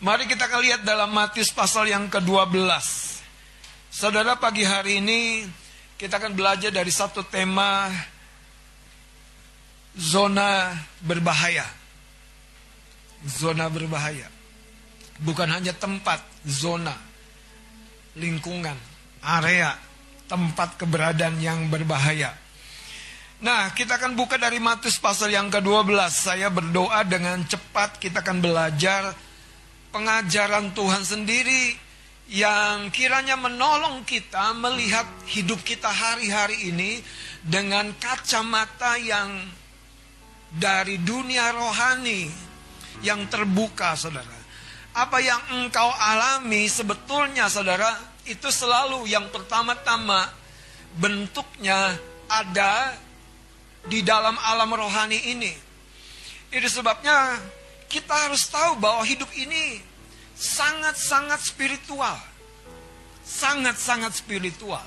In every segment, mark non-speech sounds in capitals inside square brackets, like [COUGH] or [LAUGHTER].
Mari kita akan lihat dalam Matius pasal yang ke-12. Saudara pagi hari ini kita akan belajar dari satu tema zona berbahaya. Zona berbahaya. Bukan hanya tempat, zona, lingkungan, area, tempat keberadaan yang berbahaya. Nah, kita akan buka dari Matius pasal yang ke-12. Saya berdoa dengan cepat kita akan belajar pengajaran Tuhan sendiri yang kiranya menolong kita melihat hidup kita hari-hari ini dengan kacamata yang dari dunia rohani yang terbuka, saudara. Apa yang engkau alami sebetulnya, saudara, itu selalu yang pertama-tama bentuknya ada di dalam alam rohani ini. Itu sebabnya kita harus tahu bahwa hidup ini sangat-sangat spiritual. Sangat-sangat spiritual.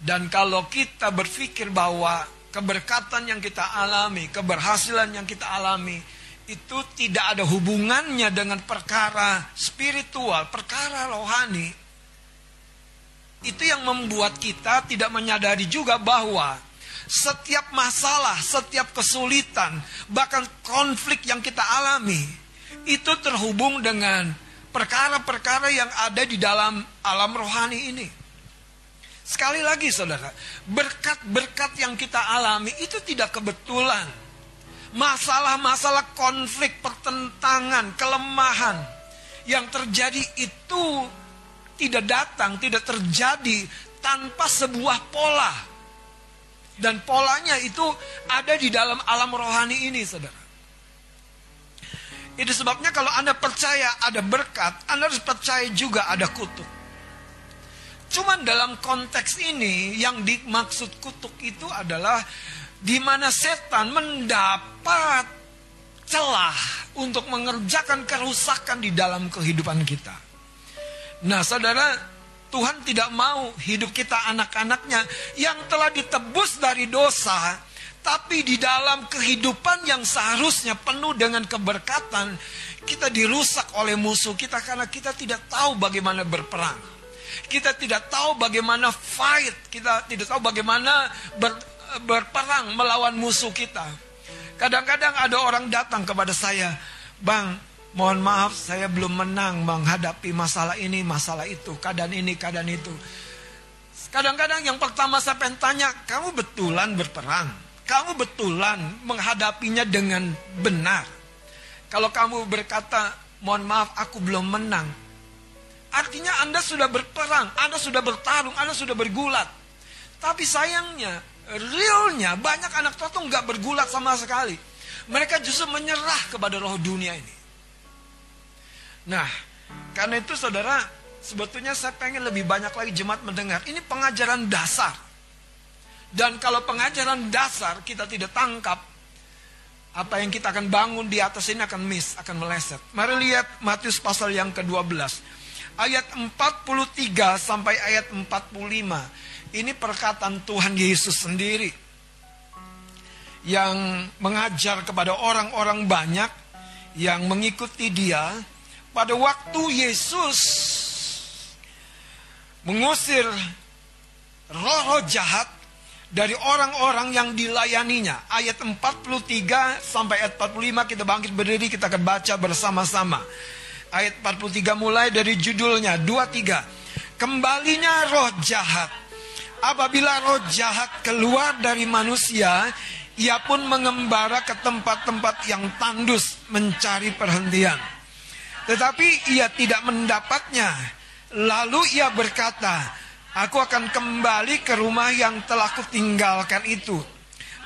Dan kalau kita berpikir bahwa keberkatan yang kita alami, keberhasilan yang kita alami, itu tidak ada hubungannya dengan perkara spiritual, perkara rohani. Itu yang membuat kita tidak menyadari juga bahwa setiap masalah, setiap kesulitan, bahkan konflik yang kita alami itu terhubung dengan perkara-perkara yang ada di dalam alam rohani ini. Sekali lagi saudara, berkat-berkat yang kita alami itu tidak kebetulan. Masalah-masalah konflik, pertentangan, kelemahan yang terjadi itu tidak datang, tidak terjadi tanpa sebuah pola dan polanya itu ada di dalam alam rohani ini, saudara. Itu sebabnya kalau Anda percaya ada berkat, Anda harus percaya juga ada kutuk. Cuman dalam konteks ini yang dimaksud kutuk itu adalah di mana setan mendapat celah untuk mengerjakan kerusakan di dalam kehidupan kita. Nah, saudara, Tuhan tidak mau hidup kita anak-anaknya yang telah ditebus dari dosa, tapi di dalam kehidupan yang seharusnya penuh dengan keberkatan, kita dirusak oleh musuh kita karena kita tidak tahu bagaimana berperang. Kita tidak tahu bagaimana fight, kita tidak tahu bagaimana ber, berperang melawan musuh kita. Kadang-kadang ada orang datang kepada saya, "Bang, mohon maaf saya belum menang menghadapi masalah ini, masalah itu, keadaan ini, keadaan itu. Kadang-kadang yang pertama saya pengen tanya, kamu betulan berperang? Kamu betulan menghadapinya dengan benar? Kalau kamu berkata, mohon maaf aku belum menang. Artinya Anda sudah berperang, Anda sudah bertarung, Anda sudah bergulat. Tapi sayangnya, realnya banyak anak Tuhan nggak bergulat sama sekali. Mereka justru menyerah kepada roh dunia ini. Nah, karena itu saudara, sebetulnya saya pengen lebih banyak lagi jemaat mendengar. Ini pengajaran dasar. Dan kalau pengajaran dasar kita tidak tangkap, apa yang kita akan bangun di atas ini akan miss, akan meleset. Mari lihat Matius pasal yang ke-12. Ayat 43 sampai ayat 45. Ini perkataan Tuhan Yesus sendiri. Yang mengajar kepada orang-orang banyak yang mengikuti dia pada waktu Yesus mengusir roh-roh jahat dari orang-orang yang dilayaninya. Ayat 43 sampai ayat 45 kita bangkit berdiri kita akan baca bersama-sama. Ayat 43 mulai dari judulnya 23. Kembalinya roh jahat. Apabila roh jahat keluar dari manusia, ia pun mengembara ke tempat-tempat yang tandus mencari perhentian. Tetapi ia tidak mendapatnya. Lalu ia berkata, Aku akan kembali ke rumah yang telah kutinggalkan itu.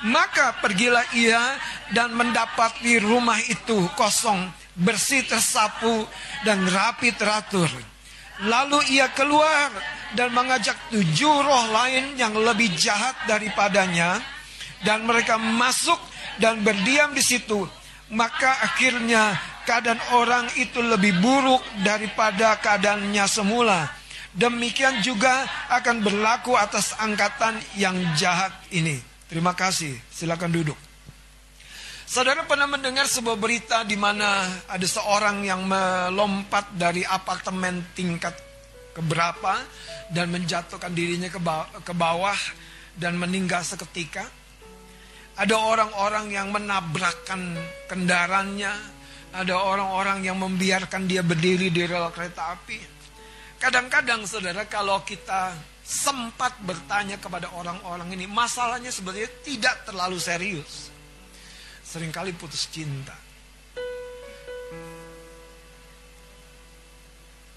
Maka pergilah ia dan mendapati rumah itu kosong, bersih tersapu, dan rapi teratur. Lalu ia keluar dan mengajak tujuh roh lain yang lebih jahat daripadanya. Dan mereka masuk dan berdiam di situ. Maka akhirnya keadaan orang itu lebih buruk daripada keadaannya semula. Demikian juga akan berlaku atas angkatan yang jahat ini. Terima kasih. Silakan duduk. Saudara pernah mendengar sebuah berita di mana ada seorang yang melompat dari apartemen tingkat keberapa dan menjatuhkan dirinya ke bawah dan meninggal seketika? Ada orang-orang yang menabrakkan kendaraannya, ada orang-orang yang membiarkan dia berdiri di rel kereta api. Kadang-kadang saudara kalau kita sempat bertanya kepada orang-orang ini, masalahnya sebenarnya tidak terlalu serius sering kali putus cinta.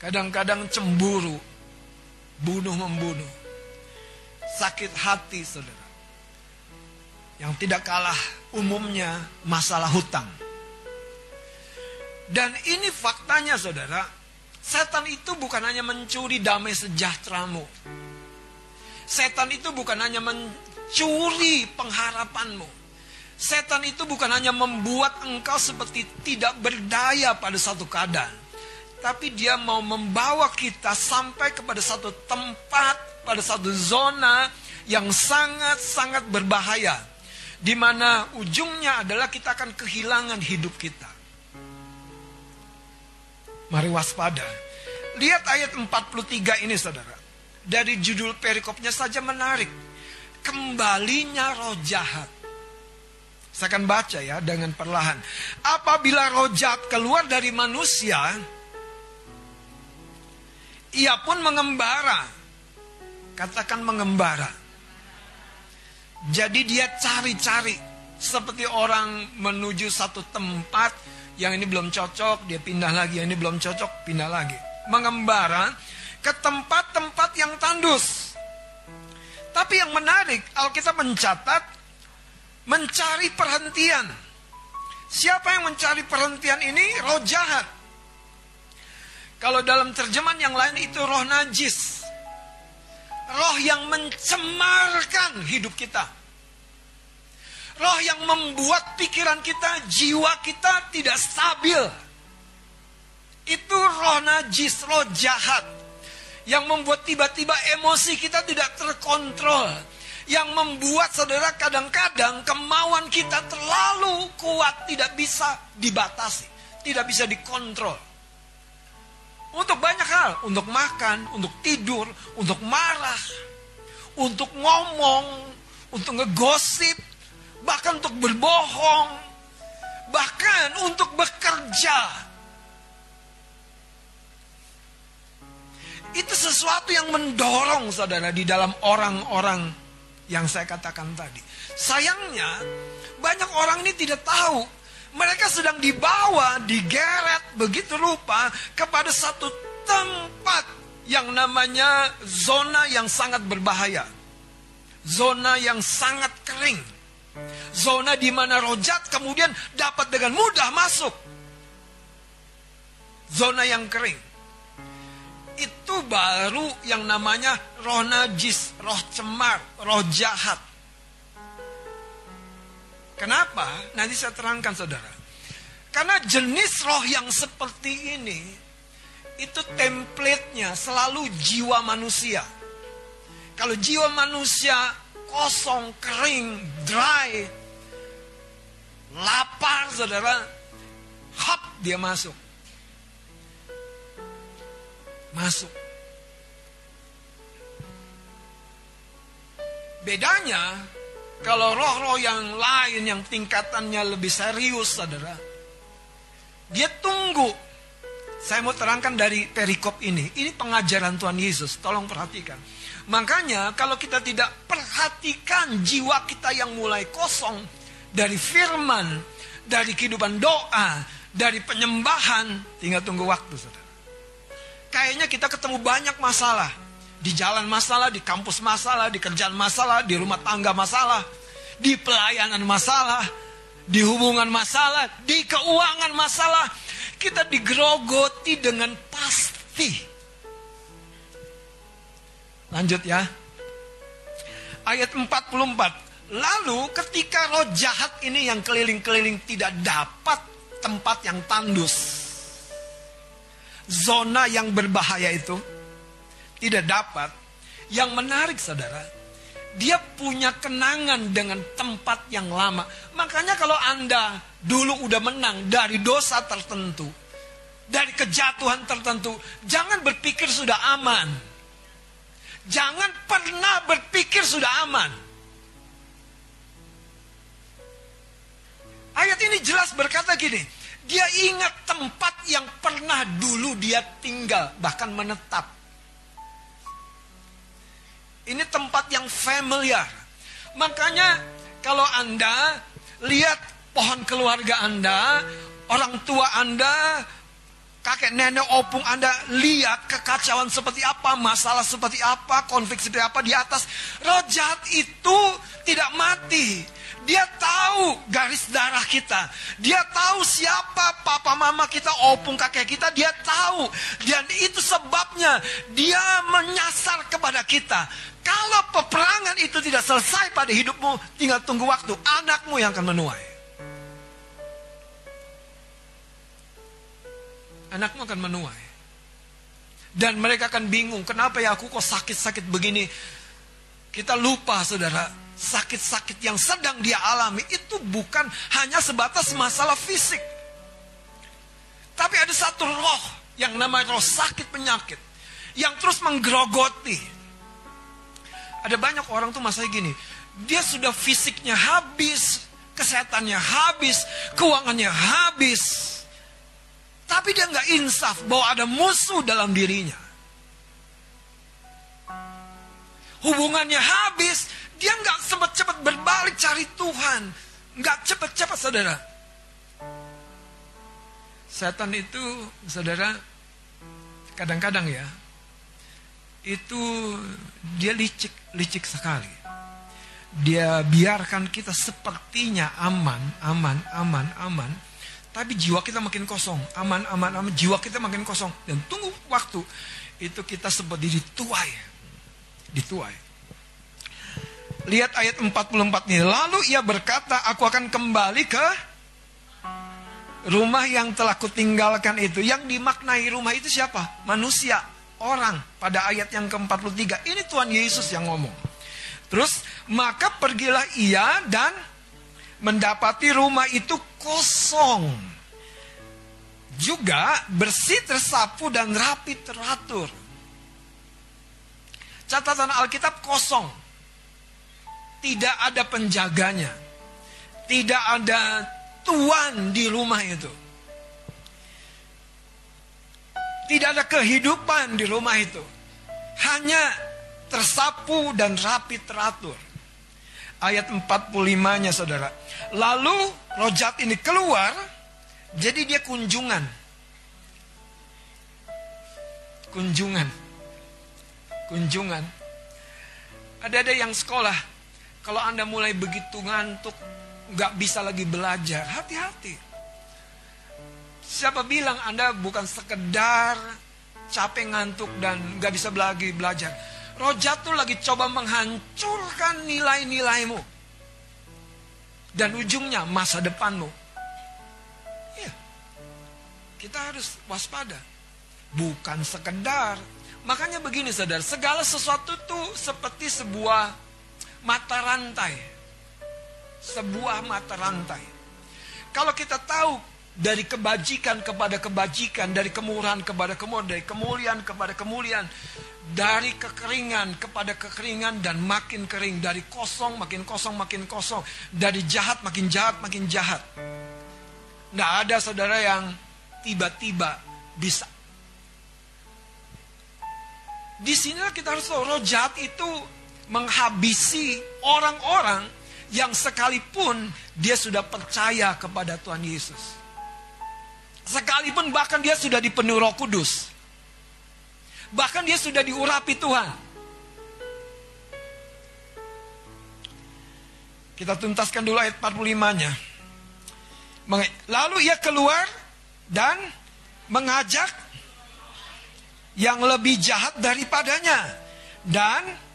Kadang-kadang cemburu, bunuh-membunuh, sakit hati saudara. Yang tidak kalah umumnya masalah hutang. Dan ini faktanya saudara, setan itu bukan hanya mencuri damai sejahteramu. Setan itu bukan hanya mencuri pengharapanmu Setan itu bukan hanya membuat engkau seperti tidak berdaya pada satu keadaan. Tapi dia mau membawa kita sampai kepada satu tempat, pada satu zona yang sangat-sangat berbahaya. Di mana ujungnya adalah kita akan kehilangan hidup kita. Mari waspada. Lihat ayat 43 ini saudara. Dari judul perikopnya saja menarik. Kembalinya roh jahat saya akan baca ya dengan perlahan. Apabila roh jahat keluar dari manusia, ia pun mengembara. Katakan mengembara. Jadi dia cari-cari seperti orang menuju satu tempat yang ini belum cocok, dia pindah lagi, yang ini belum cocok, pindah lagi. Mengembara ke tempat-tempat yang tandus. Tapi yang menarik, Alkitab mencatat mencari perhentian. Siapa yang mencari perhentian ini? Roh jahat. Kalau dalam terjemahan yang lain itu roh najis. Roh yang mencemarkan hidup kita. Roh yang membuat pikiran kita, jiwa kita tidak stabil. Itu roh najis, roh jahat. Yang membuat tiba-tiba emosi kita tidak terkontrol yang membuat saudara kadang-kadang kemauan kita terlalu kuat tidak bisa dibatasi, tidak bisa dikontrol. Untuk banyak hal, untuk makan, untuk tidur, untuk marah, untuk ngomong, untuk ngegosip, bahkan untuk berbohong, bahkan untuk bekerja. Itu sesuatu yang mendorong saudara di dalam orang-orang yang saya katakan tadi. Sayangnya, banyak orang ini tidak tahu. Mereka sedang dibawa, digeret begitu rupa kepada satu tempat yang namanya zona yang sangat berbahaya. Zona yang sangat kering. Zona di mana rojat kemudian dapat dengan mudah masuk. Zona yang kering itu baru yang namanya roh najis, roh cemar, roh jahat. Kenapa? Nanti saya terangkan saudara. Karena jenis roh yang seperti ini, itu template-nya selalu jiwa manusia. Kalau jiwa manusia kosong, kering, dry, lapar saudara, hop dia masuk masuk. Bedanya kalau roh-roh yang lain yang tingkatannya lebih serius saudara. Dia tunggu. Saya mau terangkan dari perikop ini. Ini pengajaran Tuhan Yesus. Tolong perhatikan. Makanya kalau kita tidak perhatikan jiwa kita yang mulai kosong. Dari firman. Dari kehidupan doa. Dari penyembahan. Tinggal tunggu waktu saudara kayaknya kita ketemu banyak masalah. Di jalan masalah, di kampus masalah, di kerjaan masalah, di rumah tangga masalah, di pelayanan masalah, di hubungan masalah, di keuangan masalah. Kita digerogoti dengan pasti. Lanjut ya. Ayat 44. Lalu ketika roh jahat ini yang keliling-keliling tidak dapat tempat yang tandus zona yang berbahaya itu tidak dapat. Yang menarik saudara, dia punya kenangan dengan tempat yang lama. Makanya kalau Anda dulu udah menang dari dosa tertentu, dari kejatuhan tertentu, jangan berpikir sudah aman. Jangan pernah berpikir sudah aman. Ayat ini jelas berkata gini, dia ingat tempat yang pernah dulu dia tinggal, bahkan menetap. Ini tempat yang familiar. Makanya kalau Anda lihat pohon keluarga Anda, orang tua Anda, kakek nenek opung Anda lihat kekacauan seperti apa, masalah seperti apa, konflik seperti apa di atas. Roh jahat itu tidak mati. Dia tahu garis darah kita. Dia tahu siapa papa mama kita, opung kakek kita. Dia tahu. Dan itu sebabnya dia menyasar kepada kita. Kalau peperangan itu tidak selesai pada hidupmu, tinggal tunggu waktu. Anakmu yang akan menuai. Anakmu akan menuai. Dan mereka akan bingung, kenapa ya aku kok sakit-sakit begini. Kita lupa saudara, sakit-sakit yang sedang dia alami itu bukan hanya sebatas masalah fisik. Tapi ada satu roh yang namanya roh sakit penyakit. Yang terus menggerogoti ada banyak orang tuh masanya gini, dia sudah fisiknya habis, kesehatannya habis, keuangannya habis. Tapi dia nggak insaf bahwa ada musuh dalam dirinya. Hubungannya habis, dia nggak cepat-cepat berbalik cari Tuhan. Nggak cepat-cepat saudara. Setan itu saudara kadang-kadang ya itu dia licik, licik sekali. Dia biarkan kita sepertinya aman, aman, aman, aman. Tapi jiwa kita makin kosong. Aman, aman, aman. Jiwa kita makin kosong. Dan tunggu waktu. Itu kita seperti dituai. Dituai. Lihat ayat 44 ini. Lalu ia berkata, aku akan kembali ke rumah yang telah kutinggalkan itu. Yang dimaknai rumah itu siapa? Manusia orang pada ayat yang ke-43. Ini Tuhan Yesus yang ngomong. Terus, maka pergilah ia dan mendapati rumah itu kosong. Juga bersih tersapu dan rapi teratur. Catatan Alkitab kosong. Tidak ada penjaganya. Tidak ada tuan di rumah itu. Tidak ada kehidupan di rumah itu. Hanya tersapu dan rapi teratur. Ayat 45-nya saudara. Lalu rojat ini keluar, jadi dia kunjungan. Kunjungan. Kunjungan. Ada-ada yang sekolah, kalau Anda mulai begitu ngantuk, nggak bisa lagi belajar, hati-hati. Siapa bilang Anda bukan sekedar capek ngantuk dan gak bisa lagi belajar. Roh jatuh lagi coba menghancurkan nilai-nilaimu. Dan ujungnya masa depanmu. Iya. Kita harus waspada. Bukan sekedar. Makanya begini saudara, segala sesuatu itu seperti sebuah mata rantai. Sebuah mata rantai. Kalau kita tahu dari kebajikan kepada kebajikan, dari kemurahan kepada kemurahan, dari kemuliaan kepada kemuliaan, dari kekeringan kepada kekeringan dan makin kering, dari kosong makin kosong makin kosong, dari jahat makin jahat makin jahat. Tidak ada saudara yang tiba-tiba bisa. Di sinilah kita harus tahu, roh jahat itu menghabisi orang-orang yang sekalipun dia sudah percaya kepada Tuhan Yesus. Sekalipun bahkan dia sudah dipenuhi roh kudus. Bahkan dia sudah diurapi Tuhan. Kita tuntaskan dulu ayat 45-nya. Lalu ia keluar dan mengajak yang lebih jahat daripadanya. Dan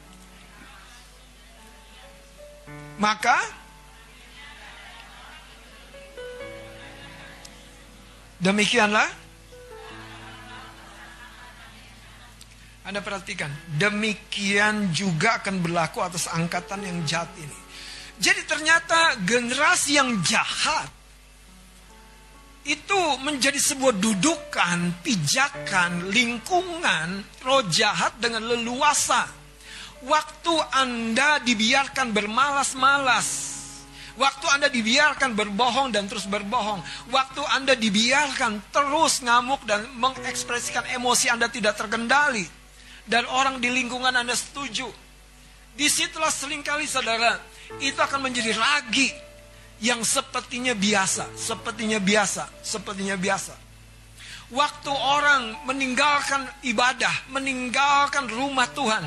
maka Demikianlah. Anda perhatikan, demikian juga akan berlaku atas angkatan yang jahat ini. Jadi ternyata generasi yang jahat itu menjadi sebuah dudukan, pijakan, lingkungan roh jahat dengan leluasa. Waktu Anda dibiarkan bermalas-malas, waktu Anda dibiarkan berbohong dan terus berbohong, waktu Anda dibiarkan terus ngamuk dan mengekspresikan emosi Anda tidak terkendali, dan orang di lingkungan Anda setuju, di situlah sering kali saudara, itu akan menjadi ragi yang sepertinya biasa, sepertinya biasa, sepertinya biasa. Waktu orang meninggalkan ibadah, meninggalkan rumah Tuhan,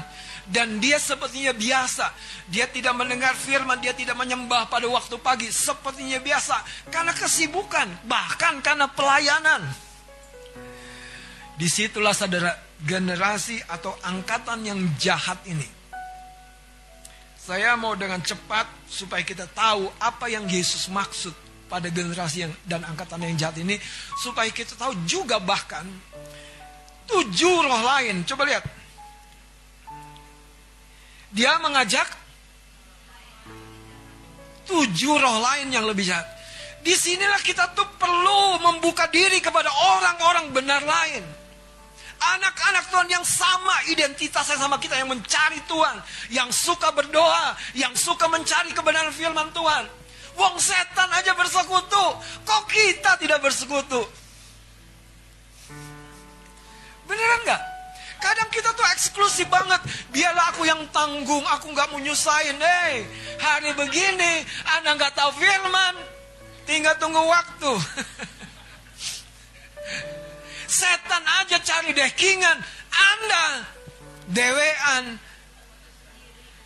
dan dia sepertinya biasa, dia tidak mendengar firman, dia tidak menyembah pada waktu pagi, sepertinya biasa, karena kesibukan, bahkan karena pelayanan. Di situlah saudara, generasi atau angkatan yang jahat ini saya mau dengan cepat supaya kita tahu apa yang Yesus maksud pada generasi yang dan angkatan yang jahat ini supaya kita tahu juga bahkan tujuh roh lain. Coba lihat. Dia mengajak tujuh roh lain yang lebih jahat. Di sinilah kita tuh perlu membuka diri kepada orang-orang benar lain. Anak-anak Tuhan yang sama identitasnya sama kita yang mencari Tuhan, yang suka berdoa, yang suka mencari kebenaran firman Tuhan. Wong setan aja bersekutu, kok kita tidak bersekutu? Beneran nggak? Kadang kita tuh eksklusif banget. Biarlah aku yang tanggung, aku nggak mau nyusahin. Hei, hari begini, Anda nggak tahu firman, tinggal tunggu waktu. [LAUGHS] Setan aja cari dekingan. Anda dewean.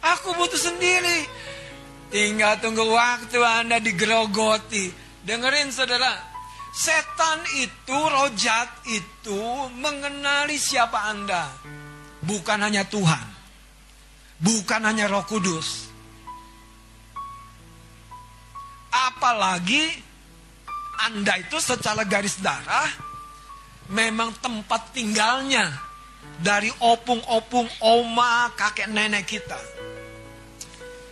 Aku butuh sendiri. Tinggal tunggu waktu Anda digerogoti. Dengerin saudara. Setan itu, rojat itu mengenali siapa Anda. Bukan hanya Tuhan. Bukan hanya roh kudus. Apalagi Anda itu secara garis darah memang tempat tinggalnya dari opung-opung oma kakek nenek kita.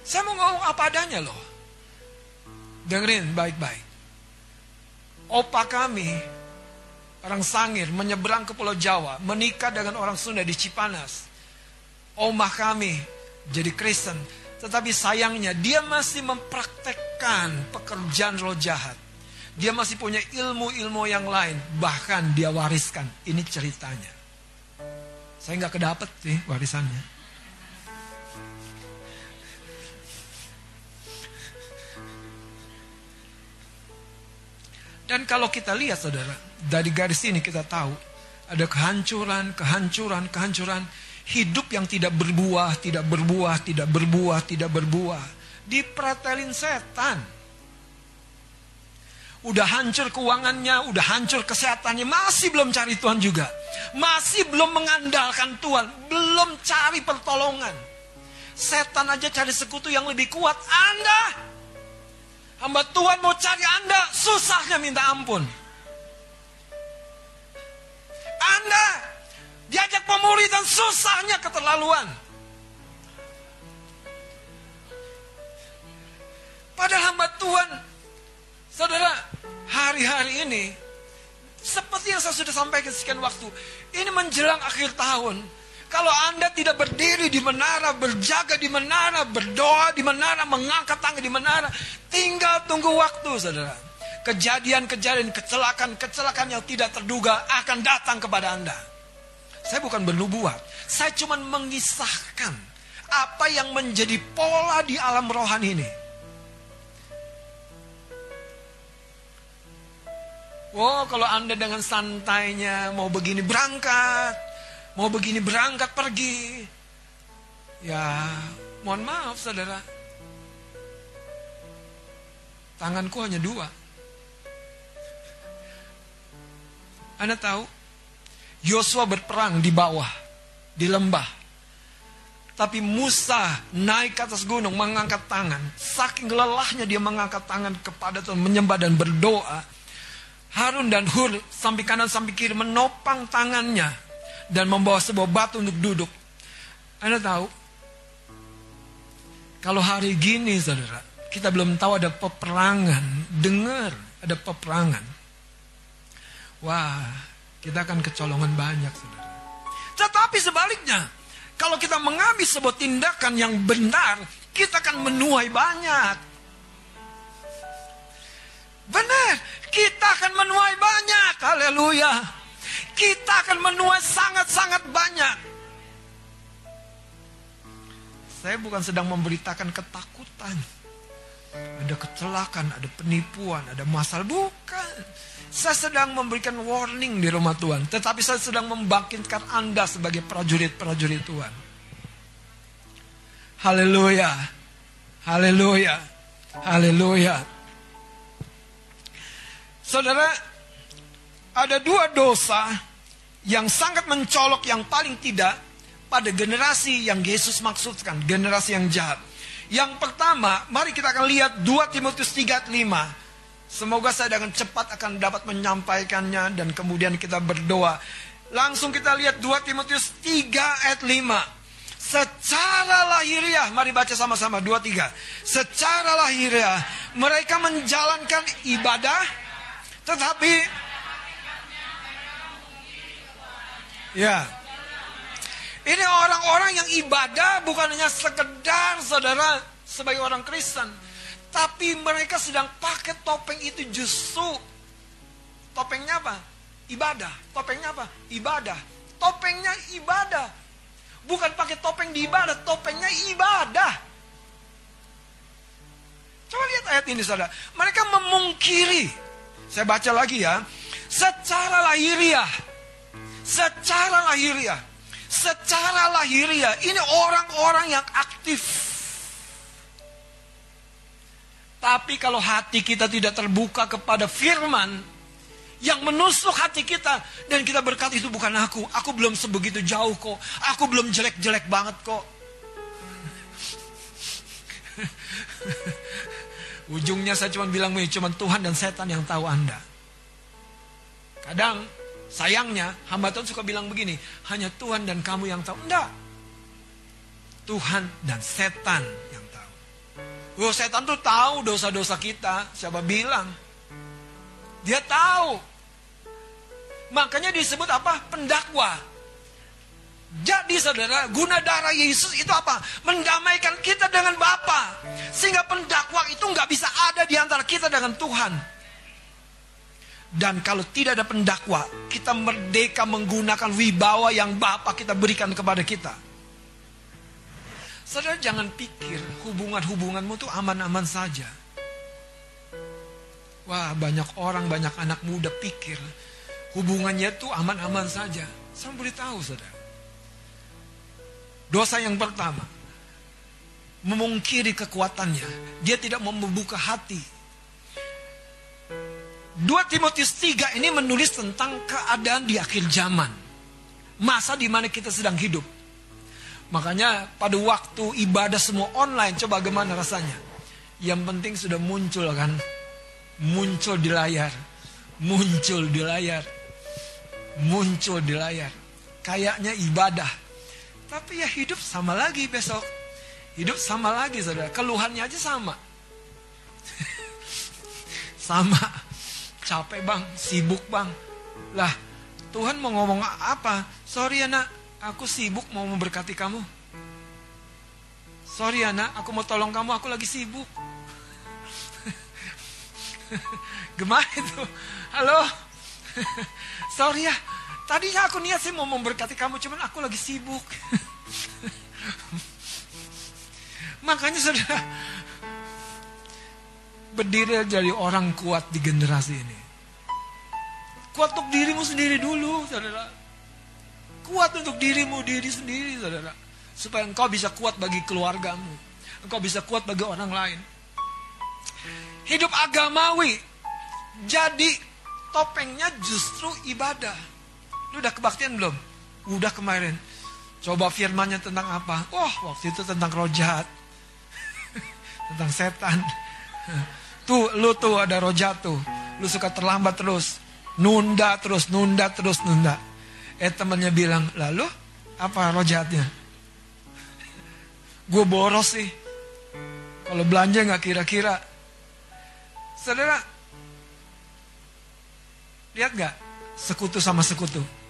Saya mau ngomong apa adanya loh. Dengerin baik-baik. Opa kami, orang Sangir, menyeberang ke Pulau Jawa, menikah dengan orang Sunda di Cipanas. Oma kami jadi Kristen, tetapi sayangnya dia masih mempraktekkan pekerjaan roh jahat. Dia masih punya ilmu-ilmu yang lain. Bahkan dia wariskan. Ini ceritanya. Saya nggak kedapet sih warisannya. Dan kalau kita lihat saudara, dari garis ini kita tahu ada kehancuran, kehancuran, kehancuran. Hidup yang tidak berbuah, tidak berbuah, tidak berbuah, tidak berbuah. Dipretelin setan udah hancur keuangannya, udah hancur kesehatannya, masih belum cari Tuhan juga. Masih belum mengandalkan Tuhan, belum cari pertolongan. Setan aja cari sekutu yang lebih kuat. Anda, hamba Tuhan mau cari Anda, susahnya minta ampun. Anda, diajak pemuridan susahnya keterlaluan. Padahal hamba Tuhan Saudara, hari-hari ini seperti yang saya sudah sampaikan sekian waktu, ini menjelang akhir tahun. Kalau Anda tidak berdiri di menara, berjaga di menara, berdoa di menara, mengangkat tangan di menara, tinggal tunggu waktu, saudara. Kejadian-kejadian, kecelakaan-kecelakaan yang tidak terduga akan datang kepada Anda. Saya bukan bernubuat, saya cuma mengisahkan apa yang menjadi pola di alam rohani ini. Oh, kalau Anda dengan santainya mau begini berangkat, mau begini berangkat pergi. Ya, mohon maaf saudara. Tanganku hanya dua. Anda tahu, Yosua berperang di bawah, di lembah. Tapi Musa naik ke atas gunung mengangkat tangan. Saking lelahnya dia mengangkat tangan kepada Tuhan menyembah dan berdoa. Harun dan Hur samping kanan samping kiri menopang tangannya dan membawa sebuah batu untuk duduk. Anda tahu, kalau hari gini saudara, kita belum tahu ada peperangan, dengar ada peperangan. Wah, kita akan kecolongan banyak saudara. Tetapi sebaliknya, kalau kita mengambil sebuah tindakan yang benar, kita akan menuai banyak. Benar, kita akan menuai banyak. Haleluya. Kita akan menuai sangat-sangat banyak. Saya bukan sedang memberitakan ketakutan. Ada kecelakaan, ada penipuan, ada masalah. Bukan. Saya sedang memberikan warning di rumah Tuhan. Tetapi saya sedang membangkitkan Anda sebagai prajurit-prajurit Tuhan. Haleluya. Haleluya. Haleluya. Saudara, ada dua dosa yang sangat mencolok yang paling tidak pada generasi yang Yesus maksudkan, generasi yang jahat. Yang pertama, mari kita akan lihat 2 Timotius 3 5. Semoga saya dengan cepat akan dapat menyampaikannya dan kemudian kita berdoa. Langsung kita lihat 2 Timotius 3 ayat 5. Secara lahiriah, mari baca sama-sama 2 3. Secara lahiriah mereka menjalankan ibadah tetapi ya. Ini orang-orang yang ibadah bukan hanya sekedar saudara sebagai orang Kristen, tapi mereka sedang pakai topeng itu justru topengnya apa? Ibadah. Topengnya apa? Ibadah. Topengnya ibadah. Bukan pakai topeng di ibadah, topengnya ibadah. Coba lihat ayat ini saudara. Mereka memungkiri saya baca lagi ya. Secara lahiriah. Secara lahiriah. Secara lahiriah. Ini orang-orang yang aktif. Tapi kalau hati kita tidak terbuka kepada firman. Yang menusuk hati kita. Dan kita berkata itu bukan aku. Aku belum sebegitu jauh kok. Aku belum jelek-jelek banget kok. [LAUGHS] Ujungnya saya cuma bilang, cuma Tuhan dan setan yang tahu Anda. Kadang sayangnya hamba Tuhan suka bilang begini, hanya Tuhan dan kamu yang tahu. Enggak. Tuhan dan setan yang tahu. Oh, setan tuh tahu dosa-dosa kita. Siapa bilang? Dia tahu. Makanya disebut apa? Pendakwa. Jadi saudara, guna darah Yesus itu apa? Mendamaikan kita dengan Bapa. Sehingga pendakwa itu nggak bisa ada di antara kita dengan Tuhan. Dan kalau tidak ada pendakwa, kita merdeka menggunakan wibawa yang Bapa kita berikan kepada kita. Saudara jangan pikir hubungan-hubunganmu itu aman-aman saja. Wah banyak orang, banyak anak muda pikir hubungannya itu aman-aman saja. Saya beritahu saudara. Dosa yang pertama, memungkiri kekuatannya. Dia tidak mau membuka hati. 2 Timotius 3 ini menulis tentang keadaan di akhir zaman. Masa di mana kita sedang hidup. Makanya pada waktu ibadah semua online, coba bagaimana rasanya? Yang penting sudah muncul kan. Muncul di layar. Muncul di layar. Muncul di layar. Kayaknya ibadah tapi ya hidup sama lagi besok. Hidup sama lagi saudara. Keluhannya aja sama. [LAUGHS] sama. Capek bang, sibuk bang. Lah Tuhan mau ngomong apa? Sorry anak, aku sibuk mau memberkati kamu. Sorry anak, aku mau tolong kamu, aku lagi sibuk. [LAUGHS] Gimana itu? Halo? [LAUGHS] Sorry ya, Tadinya aku niat sih mau memberkati kamu, cuman aku lagi sibuk. [LAUGHS] Makanya saudara, berdiri jadi orang kuat di generasi ini. Kuat untuk dirimu sendiri dulu, saudara. Kuat untuk dirimu diri sendiri, saudara. Supaya engkau bisa kuat bagi keluargamu. Engkau bisa kuat bagi orang lain. Hidup agamawi. Jadi topengnya justru ibadah. Lu udah kebaktian belum? Udah kemarin. Coba firmannya tentang apa? Wah, oh, waktu itu tentang roh jahat. [LAUGHS] tentang setan. Tuh, lu tuh ada roh tuh. Lu suka terlambat terus. Nunda terus, nunda terus, nunda. Eh temannya bilang, lalu apa rojatnya? Gue boros sih. Kalau belanja nggak kira-kira. Saudara, lihat nggak sekutu sama sekutu?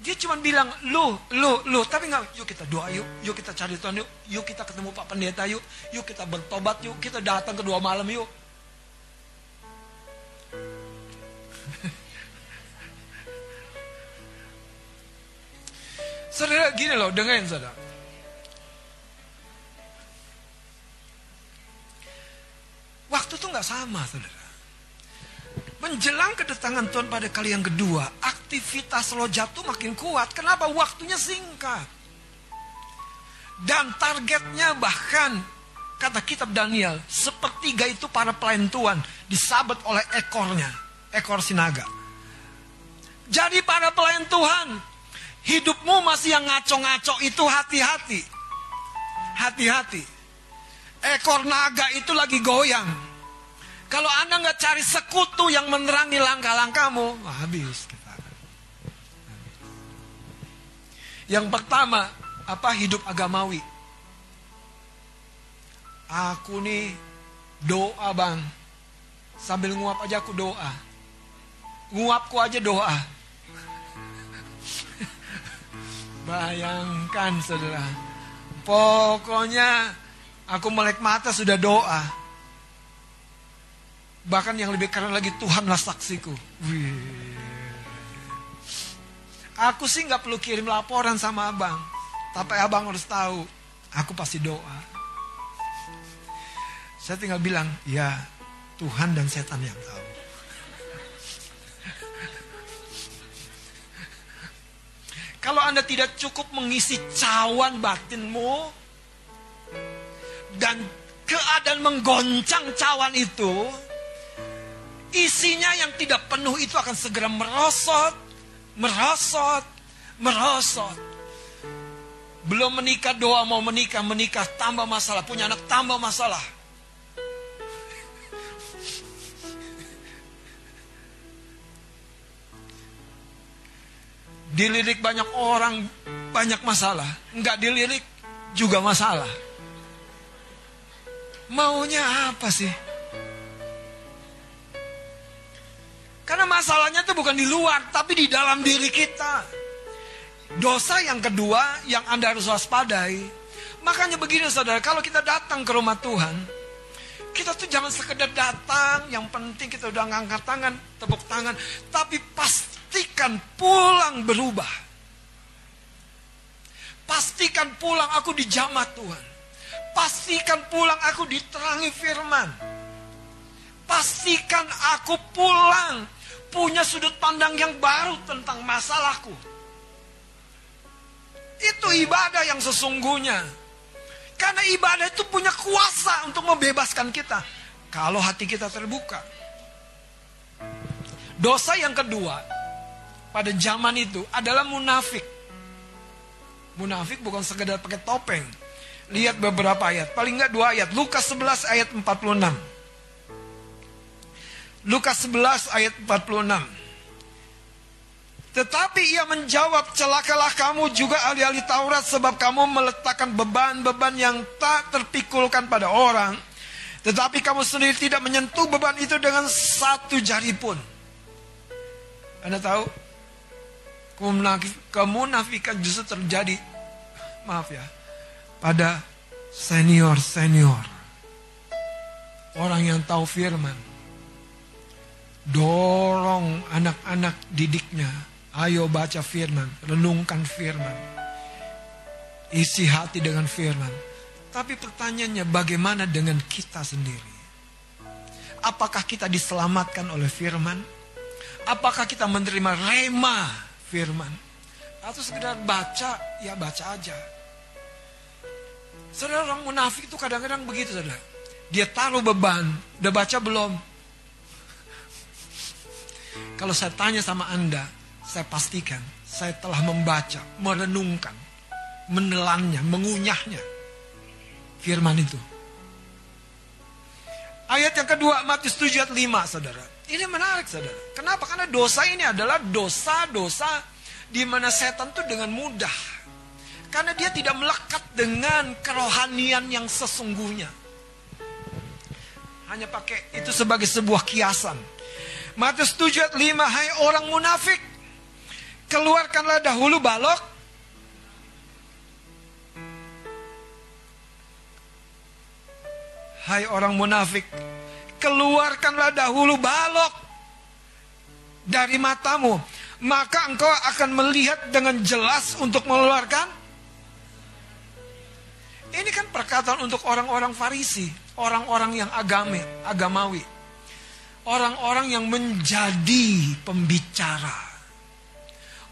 Dia cuma bilang, lu, lu, lu. Tapi nggak, yuk kita doa yuk. Yuk kita cari Tuhan yuk. Yuk kita ketemu Pak Pendeta yuk. Yuk kita bertobat yuk. Kita datang kedua malam yuk. [LAUGHS] saudara gini loh, dengerin saudara. Waktu tuh nggak sama saudara. Menjelang kedatangan Tuhan pada kali yang kedua, aktivitas lo jatuh makin kuat. Kenapa? Waktunya singkat. Dan targetnya bahkan, kata kitab Daniel, sepertiga itu para pelayan Tuhan disabet oleh ekornya, ekor sinaga. Jadi para pelayan Tuhan, hidupmu masih yang ngaco-ngaco itu hati-hati. Hati-hati. Ekor naga itu lagi goyang kalau Anda nggak cari sekutu yang menerangi langkah-langkahmu, habis. Yang pertama, apa hidup agamawi? Aku nih doa bang, sambil nguap aja aku doa. Nguapku aja doa. [LAUGHS] Bayangkan saudara, pokoknya aku melek mata sudah doa. Bahkan yang lebih keren lagi Tuhanlah saksiku. Aku sih nggak perlu kirim laporan sama abang. Tapi abang harus tahu, aku pasti doa. Saya tinggal bilang, ya Tuhan dan setan yang tahu. Kalau Anda tidak cukup mengisi cawan batinmu dan keadaan menggoncang cawan itu, Isinya yang tidak penuh itu akan segera merosot, merosot, merosot. Belum menikah doa mau menikah, menikah tambah masalah, punya anak tambah masalah. Dilirik banyak orang, banyak masalah. Enggak dilirik juga masalah. Maunya apa sih? Masalahnya itu bukan di luar, tapi di dalam diri kita. Dosa yang kedua yang Anda harus waspadai. Makanya begini saudara, kalau kita datang ke rumah Tuhan, kita tuh jangan sekedar datang, yang penting kita udah ngangkat tangan, tepuk tangan, tapi pastikan pulang berubah. Pastikan pulang aku dijamah Tuhan. Pastikan pulang aku diterangi firman. Pastikan aku pulang punya sudut pandang yang baru tentang masalahku. Itu ibadah yang sesungguhnya. Karena ibadah itu punya kuasa untuk membebaskan kita. Kalau hati kita terbuka. Dosa yang kedua pada zaman itu adalah munafik. Munafik bukan sekedar pakai topeng. Lihat beberapa ayat. Paling enggak dua ayat. Lukas 11 ayat 46. Lukas 11 ayat 46. Tetapi ia menjawab, celakalah kamu juga ahli-ahli Taurat sebab kamu meletakkan beban-beban yang tak terpikulkan pada orang. Tetapi kamu sendiri tidak menyentuh beban itu dengan satu jari pun. Anda tahu? Kemunafikan justru terjadi, maaf ya, pada senior-senior. Orang yang tahu firman dorong anak-anak didiknya, ayo baca firman, renungkan firman, isi hati dengan firman. Tapi pertanyaannya bagaimana dengan kita sendiri? Apakah kita diselamatkan oleh firman? Apakah kita menerima rema firman? Atau sekedar baca, ya baca aja. Saudara orang munafik itu kadang-kadang begitu saudara. Dia taruh beban, udah baca belum? Kalau saya tanya sama Anda, saya pastikan saya telah membaca, merenungkan, menelannya, mengunyahnya. Firman itu. Ayat yang kedua, Matius 7 ayat 5, saudara. Ini menarik saudara. Kenapa? Karena dosa ini adalah dosa-dosa di mana setan itu dengan mudah. Karena dia tidak melekat dengan kerohanian yang sesungguhnya. Hanya pakai itu sebagai sebuah kiasan. Matius 7 ayat 5, hai orang munafik, keluarkanlah dahulu balok. Hai orang munafik, keluarkanlah dahulu balok dari matamu, maka engkau akan melihat dengan jelas untuk mengeluarkan. Ini kan perkataan untuk orang-orang Farisi, orang-orang yang agami, agamawi. Orang-orang yang menjadi pembicara.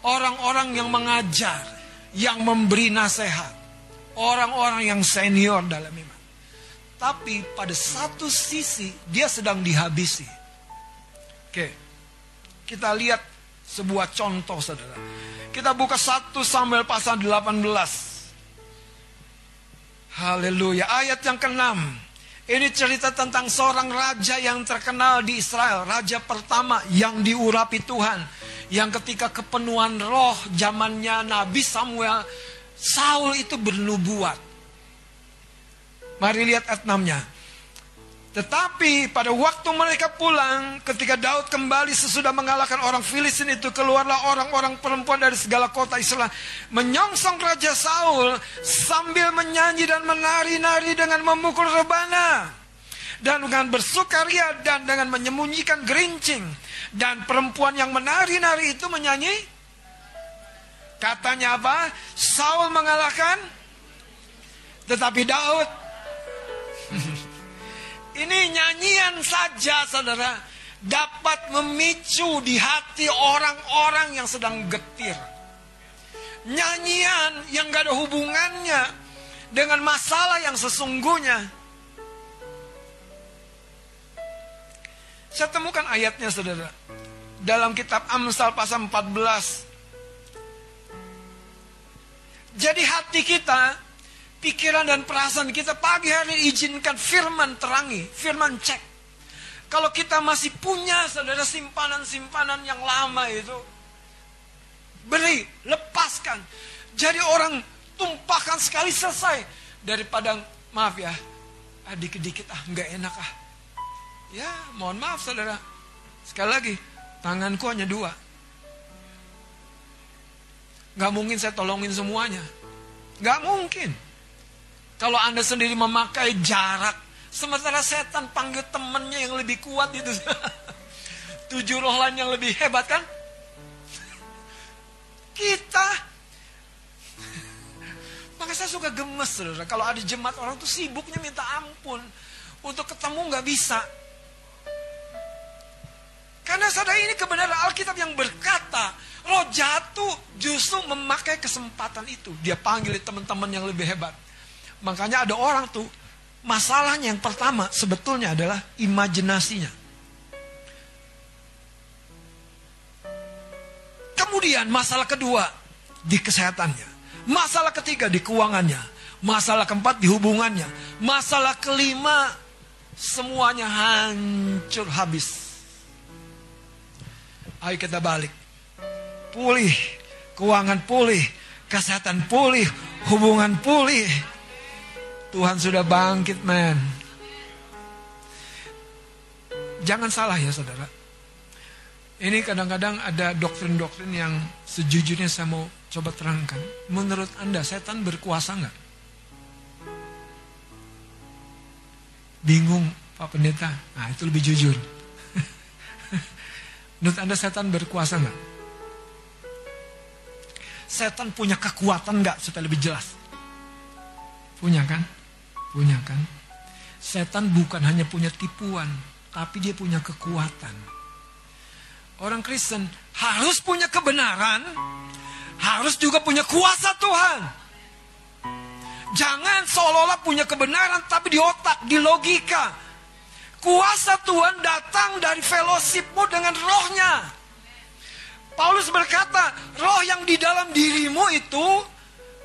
Orang-orang yang mengajar, yang memberi nasihat. Orang-orang yang senior dalam iman. Tapi pada satu sisi dia sedang dihabisi. Oke. Kita lihat sebuah contoh saudara. Kita buka 1 Samuel pasal 18. Haleluya. Ayat yang ke-6. Ini cerita tentang seorang raja yang terkenal di Israel. Raja pertama yang diurapi Tuhan. Yang ketika kepenuhan roh zamannya Nabi Samuel. Saul itu bernubuat. Mari lihat ayat 6-nya. Tetapi pada waktu mereka pulang, ketika Daud kembali sesudah mengalahkan orang Filistin itu, keluarlah orang-orang perempuan dari segala kota Israel, menyongsong Raja Saul sambil menyanyi dan menari-nari dengan memukul rebana. Dan dengan bersukaria dan dengan menyembunyikan gerincing. Dan perempuan yang menari-nari itu menyanyi. Katanya apa? Saul mengalahkan. Tetapi Daud [LAUGHS] ini nyanyian saja saudara dapat memicu di hati orang-orang yang sedang getir. Nyanyian yang gak ada hubungannya dengan masalah yang sesungguhnya. Saya temukan ayatnya saudara. Dalam kitab Amsal pasal 14. Jadi hati kita pikiran dan perasaan kita pagi hari izinkan firman terangi, firman cek. Kalau kita masih punya saudara simpanan-simpanan yang lama itu, beri, lepaskan. Jadi orang tumpahkan sekali selesai. Daripada, maaf ya, dikit-dikit ah, nggak enak ah. Ya, mohon maaf saudara. Sekali lagi, tanganku hanya dua. Gak mungkin saya tolongin semuanya. Gak mungkin. Kalau Anda sendiri memakai jarak, sementara setan panggil temannya yang lebih kuat itu. [LAUGHS] Tujuh roh lain yang lebih hebat kan? Kita [LAUGHS] maka saya suka gemes saudara. Kalau ada jemaat orang tuh sibuknya minta ampun. Untuk ketemu nggak bisa. Karena saudara ini kebenaran Alkitab yang berkata. Roh jatuh justru memakai kesempatan itu. Dia panggil teman-teman yang lebih hebat. Makanya ada orang tuh, masalahnya yang pertama sebetulnya adalah imajinasinya. Kemudian masalah kedua di kesehatannya. Masalah ketiga di keuangannya. Masalah keempat di hubungannya. Masalah kelima semuanya hancur habis. Ayo kita balik. Pulih, keuangan pulih, kesehatan pulih, hubungan pulih, Tuhan sudah bangkit, men. Jangan salah ya, saudara. Ini kadang-kadang ada doktrin-doktrin yang sejujurnya saya mau coba terangkan. Menurut Anda, setan berkuasa nggak? Bingung, Pak Pendeta. Nah, itu lebih jujur. [LAUGHS] Menurut Anda, setan berkuasa nggak? Setan punya kekuatan nggak supaya lebih jelas? Punya kan? Punya kan? Setan bukan hanya punya tipuan, tapi dia punya kekuatan. Orang Kristen harus punya kebenaran, harus juga punya kuasa Tuhan. Jangan seolah-olah punya kebenaran tapi di otak, di logika. Kuasa Tuhan datang dari fellowshipmu dengan rohnya. Paulus berkata, roh yang di dalam dirimu itu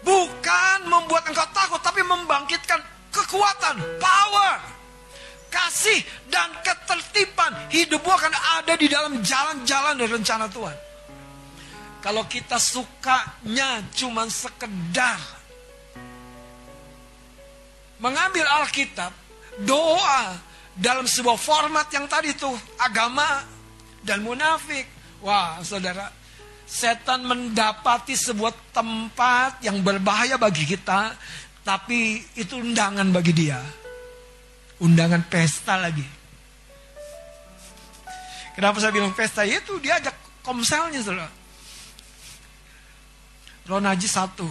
bukan membuat engkau takut, tapi membangkitkan kekuatan, power. kasih dan ketertiban, hidupmu akan ada di dalam jalan-jalan dan rencana Tuhan. Kalau kita sukanya cuma sekedar mengambil Alkitab, doa dalam sebuah format yang tadi tuh agama dan munafik. Wah, saudara, setan mendapati sebuah tempat yang berbahaya bagi kita, tapi itu undangan bagi dia. Undangan pesta lagi. Kenapa saya bilang pesta? Ya itu dia ajak komselnya, saudara. Roh najis satu,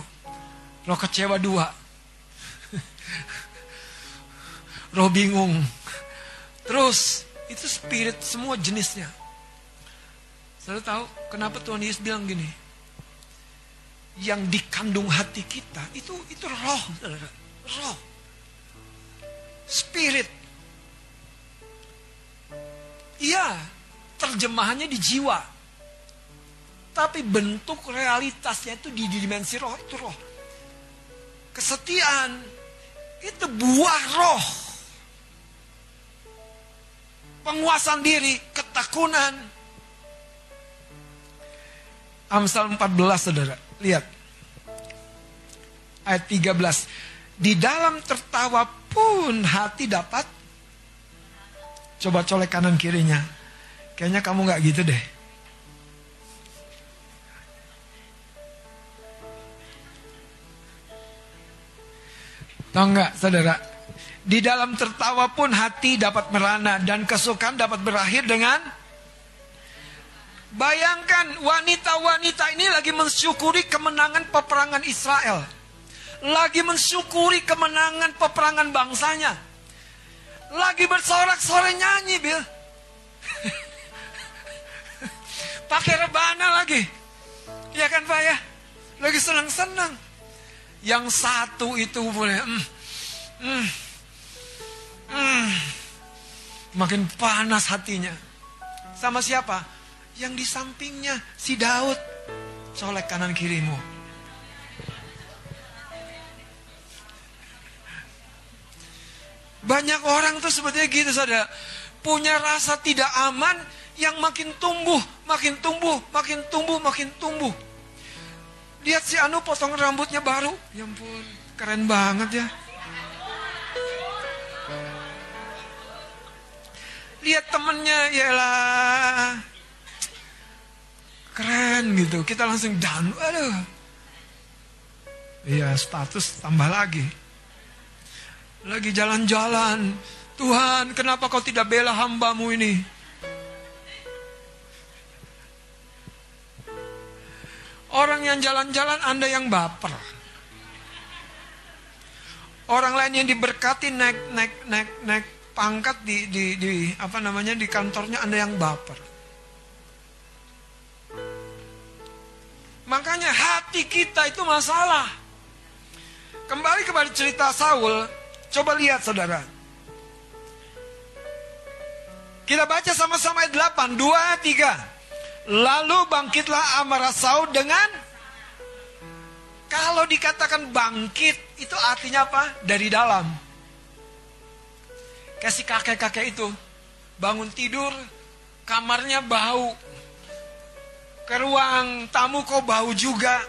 roh kecewa dua, [LAUGHS] roh bingung. Terus itu spirit semua jenisnya. Saya tahu kenapa Tuhan Yesus bilang gini? Yang dikandung hati kita itu itu roh. Roh. Spirit. Iya, terjemahannya di jiwa. Tapi bentuk realitasnya itu di dimensi roh, itu roh. Kesetiaan, itu buah roh. Penguasaan diri, ketakunan. Amsal 14 saudara, lihat. Ayat 13. Di dalam tertawa pun hati dapat. Coba colek kanan kirinya. Kayaknya kamu nggak gitu deh. Tahu nggak saudara? Di dalam tertawa pun hati dapat merana dan kesukaan dapat berakhir dengan Bayangkan wanita-wanita ini lagi mensyukuri kemenangan peperangan Israel. Lagi mensyukuri kemenangan peperangan bangsanya. Lagi bersorak-sorai nyanyi, Bil. [LAUGHS] Pakai rebana lagi. Ya kan Pak ya? Lagi senang-senang. Yang satu itu boleh mm, mm, mm, makin panas hatinya. Sama siapa? Yang di sampingnya si Daud. Solek kanan kirimu. Banyak orang tuh sebetulnya gitu saudara. Punya rasa tidak aman yang makin tumbuh, makin tumbuh, makin tumbuh, makin tumbuh. Lihat si Anu potong rambutnya baru. Ya ampun, keren banget ya. Lihat temennya, lah Keren gitu. Kita langsung down. Aduh. Iya, status tambah lagi. Lagi jalan-jalan. Tuhan, kenapa kau tidak bela hambamu ini? Orang yang jalan-jalan Anda yang baper. Orang lain yang diberkati naik naik naik naik pangkat di di di apa namanya di kantornya Anda yang baper. Makanya hati kita itu masalah. Kembali kepada cerita Saul, coba lihat saudara. Kita baca sama-sama ayat 8, 2, 3. Lalu bangkitlah amarah Saul dengan kalau dikatakan bangkit itu artinya apa? Dari dalam. Kasih kakek-kakek itu bangun tidur, kamarnya bau. Ke ruang tamu kok bau juga.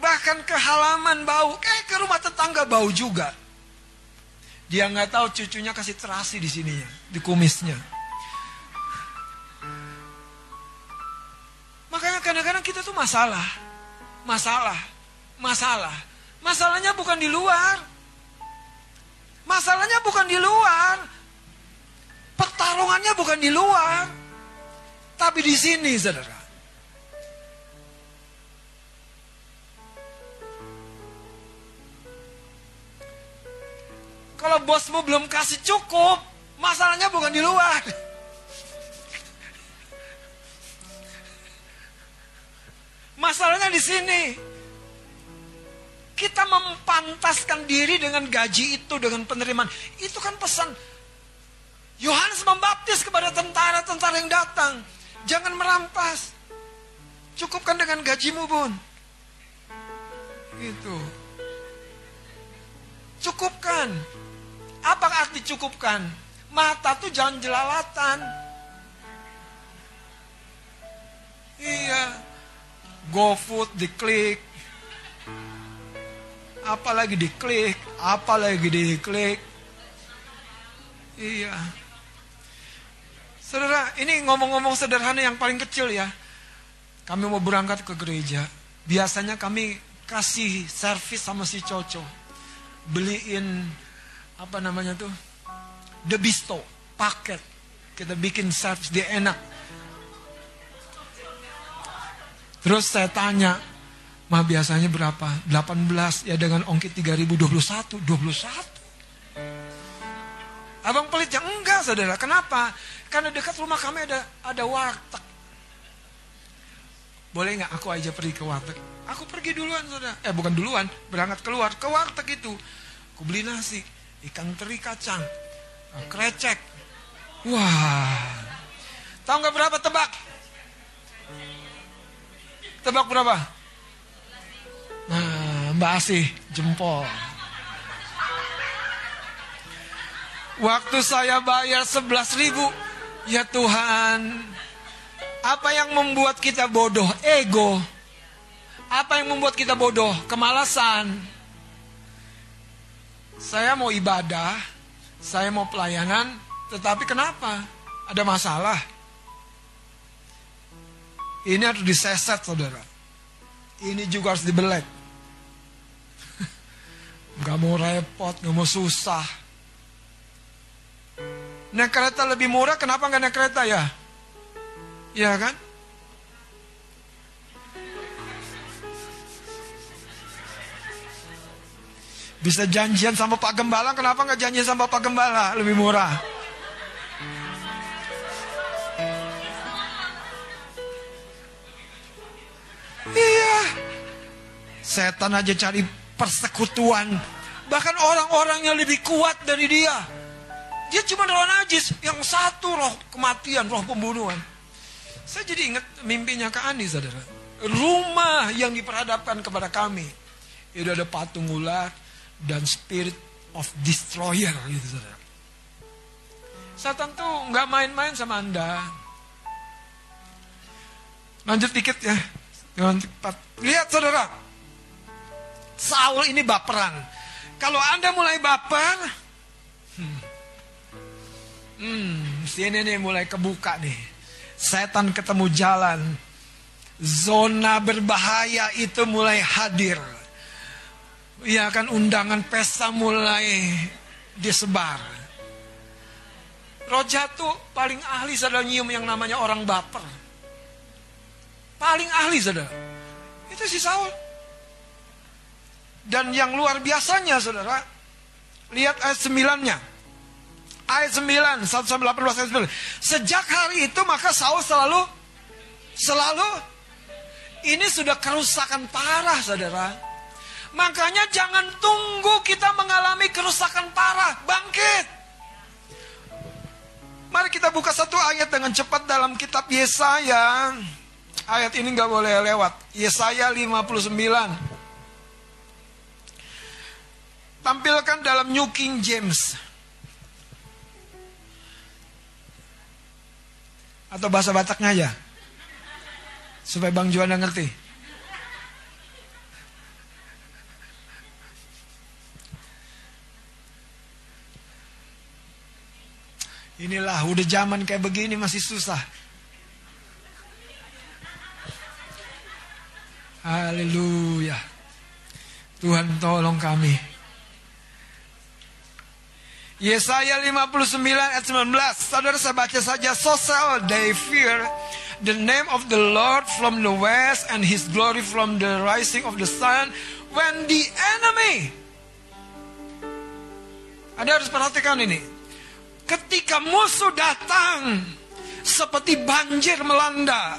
Bahkan ke halaman bau, kayak ke rumah tetangga bau juga. Dia nggak tahu cucunya kasih terasi di sininya, di kumisnya. Makanya kadang-kadang kita tuh masalah. Masalah. Masalah. Masalahnya bukan di luar. Masalahnya bukan di luar. Pertarungannya bukan di luar. Tapi di sini, saudara. Kalau bosmu belum kasih cukup, masalahnya bukan di luar. Masalahnya di sini. Kita mempantaskan diri dengan gaji itu, dengan penerimaan. Itu kan pesan Yohanes membaptis kepada tentara-tentara yang datang. Jangan merampas. Cukupkan dengan gajimu, Bun. Itu. Cukupkan. Apa arti cukupkan? Mata tuh jangan jelalatan. Iya. GoFood diklik. Apalagi diklik, apalagi diklik. Iya. Saudara, ini ngomong-ngomong sederhana yang paling kecil ya. Kami mau berangkat ke gereja. Biasanya kami kasih servis sama si Coco. Beliin apa namanya tuh? The Bisto, paket. Kita bikin servis, dia enak. Terus saya tanya, mah biasanya berapa? 18, ya dengan ongkit 3021, 21. Abang pelit ya enggak saudara, kenapa? Karena dekat rumah kami ada ada warteg. Boleh nggak aku aja pergi ke warteg? Aku pergi duluan saudara. Eh bukan duluan, berangkat keluar ke warteg itu. Aku beli nasi, ikan teri kacang, eh, krecek. Wah, tahu nggak berapa tebak? Tebak berapa? Nah, Mbak Asih jempol. Waktu saya bayar 11 ribu, ya Tuhan, apa yang membuat kita bodoh? Ego. Apa yang membuat kita bodoh? Kemalasan. Saya mau ibadah, saya mau pelayanan, tetapi kenapa? Ada masalah. Ini harus diseset, saudara. Ini juga harus dibelek. [LAUGHS] Gak mau repot, gak mau susah. Naik kereta lebih murah, kenapa nggak naik kereta ya? Iya kan? Bisa janjian sama Pak Gembala, kenapa nggak janjian sama Pak Gembala? Lebih murah. Iya. Setan aja cari persekutuan. Bahkan orang-orang yang lebih kuat dari dia. Dia cuma roh najis. Yang satu roh kematian, roh pembunuhan. Saya jadi ingat mimpinya Kak Ani, saudara. Rumah yang diperhadapkan kepada kami. Itu ada patung ular, dan spirit of destroyer gitu saudara. Satan tuh nggak main-main sama anda. Lanjut dikit ya. Lihat saudara. Saul ini baperan. Kalau anda mulai baper, hmm, hmm, sini nih mulai kebuka nih. Setan ketemu jalan. Zona berbahaya itu mulai hadir ya kan undangan pesta mulai disebar. Roja tuh paling ahli saudara nyium yang namanya orang baper. Paling ahli saudara. Itu si Saul. Dan yang luar biasanya saudara. Lihat ayat 9-nya. Ayat 9, 1 sampai 18 ayat 9. Sejak hari itu maka Saul selalu selalu ini sudah kerusakan parah saudara Makanya jangan tunggu kita mengalami kerusakan parah. Bangkit. Mari kita buka satu ayat dengan cepat dalam kitab Yesaya. Ayat ini nggak boleh lewat. Yesaya 59. Tampilkan dalam New King James. Atau bahasa Bataknya aja. Supaya Bang Juanda ngerti. Inilah udah zaman kayak begini masih susah. Haleluya. Tuhan tolong kami. Yesaya 59 ayat 19. Saudara saya baca saja. So shall they fear the name of the Lord from the west and his glory from the rising of the sun. When the enemy. Anda harus perhatikan ini ketika musuh datang seperti banjir melanda,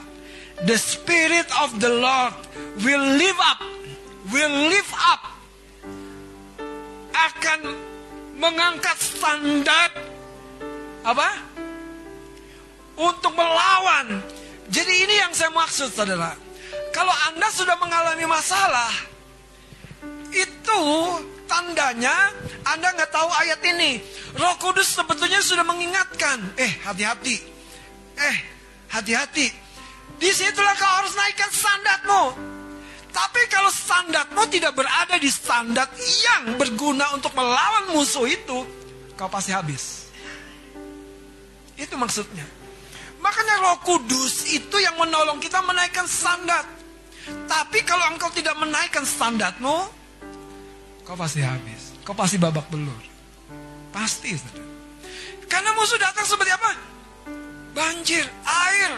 the spirit of the Lord will live up, will live up akan mengangkat standar apa? Untuk melawan. Jadi ini yang saya maksud saudara. Kalau Anda sudah mengalami masalah, itu tandanya Anda nggak tahu ayat ini. Roh Kudus sebetulnya sudah mengingatkan, eh hati-hati, eh hati-hati. Di situlah kau harus naikkan standarmu. Tapi kalau standarmu tidak berada di standar yang berguna untuk melawan musuh itu, kau pasti habis. Itu maksudnya. Makanya roh kudus itu yang menolong kita menaikkan standar. Tapi kalau engkau tidak menaikkan standarmu, kau pasti habis. Kau pasti babak belur. Pasti, saudara. Karena musuh datang seperti apa? Banjir, air,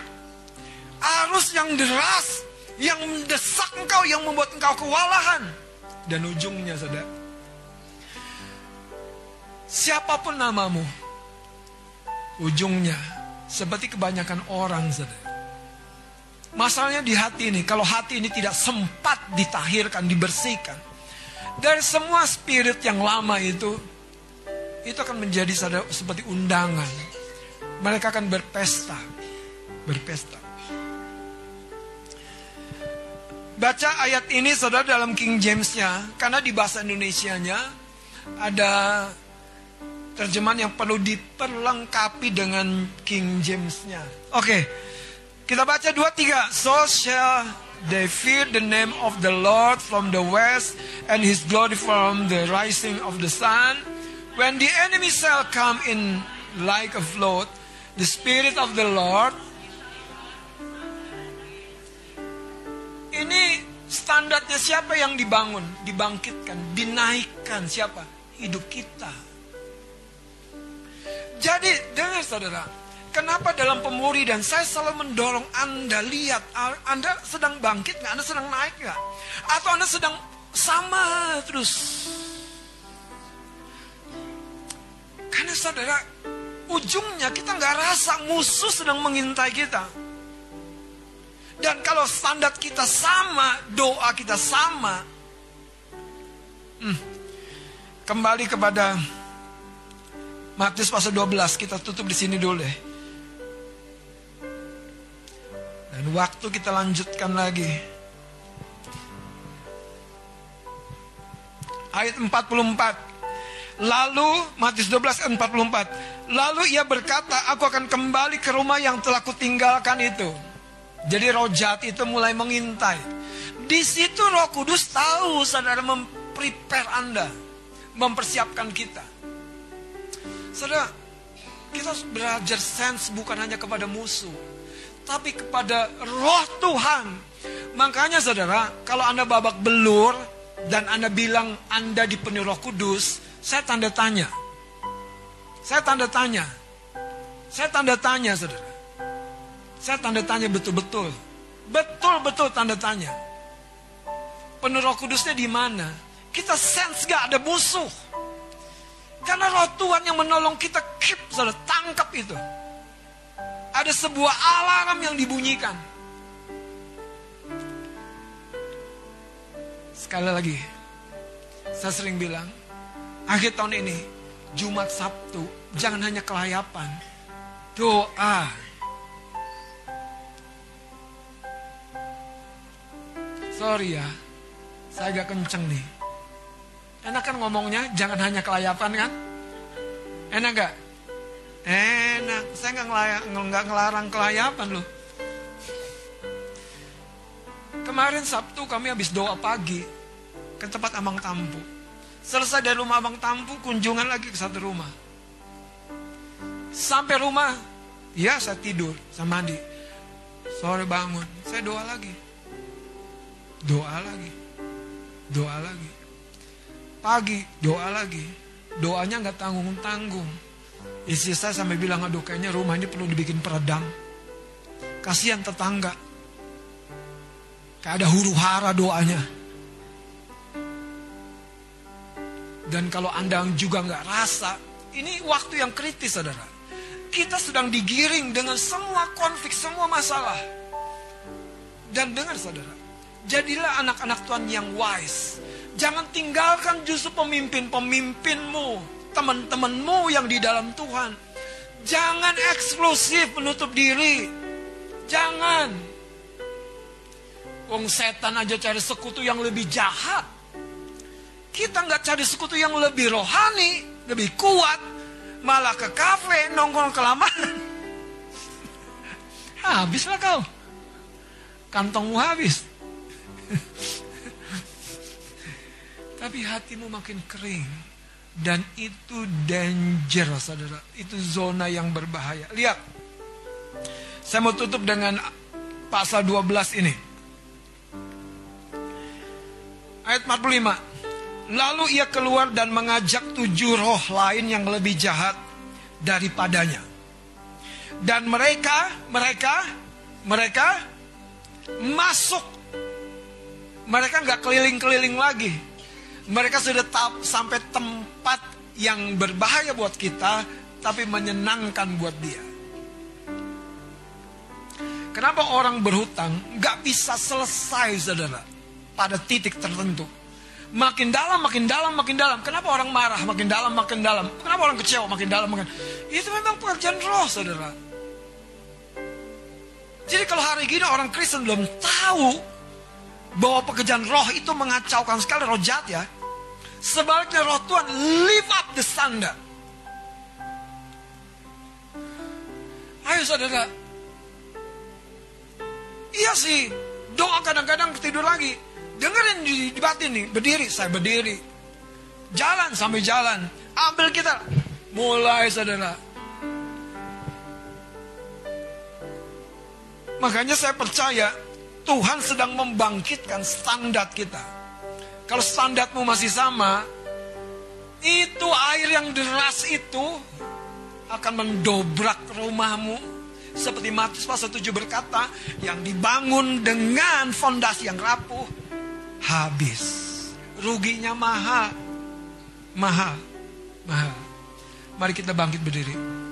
arus yang deras, yang mendesak engkau, yang membuat engkau kewalahan. Dan ujungnya, saudara, siapa pun namamu, ujungnya seperti kebanyakan orang, saudara. Masalahnya di hati ini, kalau hati ini tidak sempat ditahirkan, dibersihkan, dari semua spirit yang lama itu, itu akan menjadi seperti undangan. Mereka akan berpesta, berpesta. Baca ayat ini saudara dalam King James-nya, karena di bahasa Indonesia-nya ada terjemahan yang perlu diperlengkapi dengan King James-nya. Oke, kita baca dua tiga. So shall they fear the name of the Lord from the west and his glory from the rising of the sun. When the enemy shall come in like a flood, the Spirit of the Lord. Ini standarnya siapa yang dibangun, dibangkitkan, dinaikkan siapa? Hidup kita. Jadi dengar saudara, kenapa dalam pemuri dan saya selalu mendorong Anda lihat, Anda sedang bangkit nggak? Anda sedang naik nggak? Atau Anda sedang sama terus? Karena saudara, ujungnya kita nggak rasa musuh sedang mengintai kita. Dan kalau standar kita sama, doa kita sama, hmm, kembali kepada Matius pasal 12, kita tutup di sini dulu deh. Waktu kita lanjutkan lagi. Ayat 44. Lalu Matius 12 ayat 44. Lalu ia berkata, aku akan kembali ke rumah yang telah kutinggalkan itu. Jadi roh jahat itu mulai mengintai. Di situ Roh Kudus tahu saudara memprepare Anda, mempersiapkan kita. Saudara, kita harus belajar sense bukan hanya kepada musuh, tapi kepada Roh Tuhan. Makanya saudara, kalau Anda babak belur dan Anda bilang Anda dipenuhi Roh Kudus, saya tanda tanya. Saya tanda tanya. Saya tanda tanya, saudara. Saya tanda tanya betul-betul. Betul-betul tanda tanya. Penuh roh kudusnya di mana? Kita sense gak ada musuh. Karena roh Tuhan yang menolong kita keep, saudara, tangkap itu. Ada sebuah alarm yang dibunyikan. Sekali lagi, saya sering bilang, akhir tahun ini, Jumat Sabtu, jangan hanya kelayapan, doa. Sorry ya, saya agak kenceng nih. Enak kan ngomongnya, jangan hanya kelayapan kan? Enak gak? Enak, saya nggak nggak ngelarang kelayapan loh. Kemarin Sabtu kami habis doa pagi ke tempat Amang Tampu. Selesai dari rumah Abang Tampu, kunjungan lagi ke satu rumah. Sampai rumah, ya saya tidur, sama mandi. Sore bangun, saya doa lagi. Doa lagi. Doa lagi. Pagi, doa lagi. Doanya nggak tanggung-tanggung. Istri saya sampai bilang, aduh kayaknya rumah ini perlu dibikin peredam. Kasihan tetangga. Kayak ada huru hara doanya. Dan kalau Anda juga nggak rasa, ini waktu yang kritis saudara. Kita sedang digiring dengan semua konflik, semua masalah. Dan dengar saudara, jadilah anak-anak Tuhan yang wise. Jangan tinggalkan justru pemimpin-pemimpinmu, teman-temanmu yang di dalam Tuhan. Jangan eksklusif menutup diri. Jangan. Wong setan aja cari sekutu yang lebih jahat. Kita nggak cari sekutu yang lebih rohani, lebih kuat. malah ke kafe nongkrong kelamaan. [LAUGHS] Habislah kau. Kantongmu habis. [LAUGHS] Tapi hatimu makin kering. Dan itu danger, saudara. Itu zona yang berbahaya. Lihat. Saya mau tutup dengan pasal 12 ini. Ayat 45. Lalu ia keluar dan mengajak tujuh roh lain yang lebih jahat daripadanya. Dan mereka, mereka, mereka masuk. Mereka nggak keliling-keliling lagi. Mereka sudah tap, sampai tempat yang berbahaya buat kita, tapi menyenangkan buat dia. Kenapa orang berhutang nggak bisa selesai, saudara, pada titik tertentu? Makin dalam, makin dalam, makin dalam. Kenapa orang marah? Makin dalam, makin dalam. Kenapa orang kecewa? Makin dalam, makin. Itu memang pekerjaan roh, saudara. Jadi kalau hari gini orang Kristen belum tahu bahwa pekerjaan roh itu mengacaukan sekali roh jahat ya. Sebaliknya roh Tuhan live up the standard. Ayo saudara. Iya sih, doa kadang-kadang tidur lagi. Dengerin di, di batin nih, berdiri, saya berdiri. Jalan sampai jalan. Ambil kita. Mulai saudara. Makanya saya percaya Tuhan sedang membangkitkan standar kita. Kalau standarmu masih sama, itu air yang deras itu akan mendobrak rumahmu. Seperti Matius pasal 7 berkata, yang dibangun dengan fondasi yang rapuh, habis. Ruginya mahal. Mahal. Mahal. Mari kita bangkit berdiri.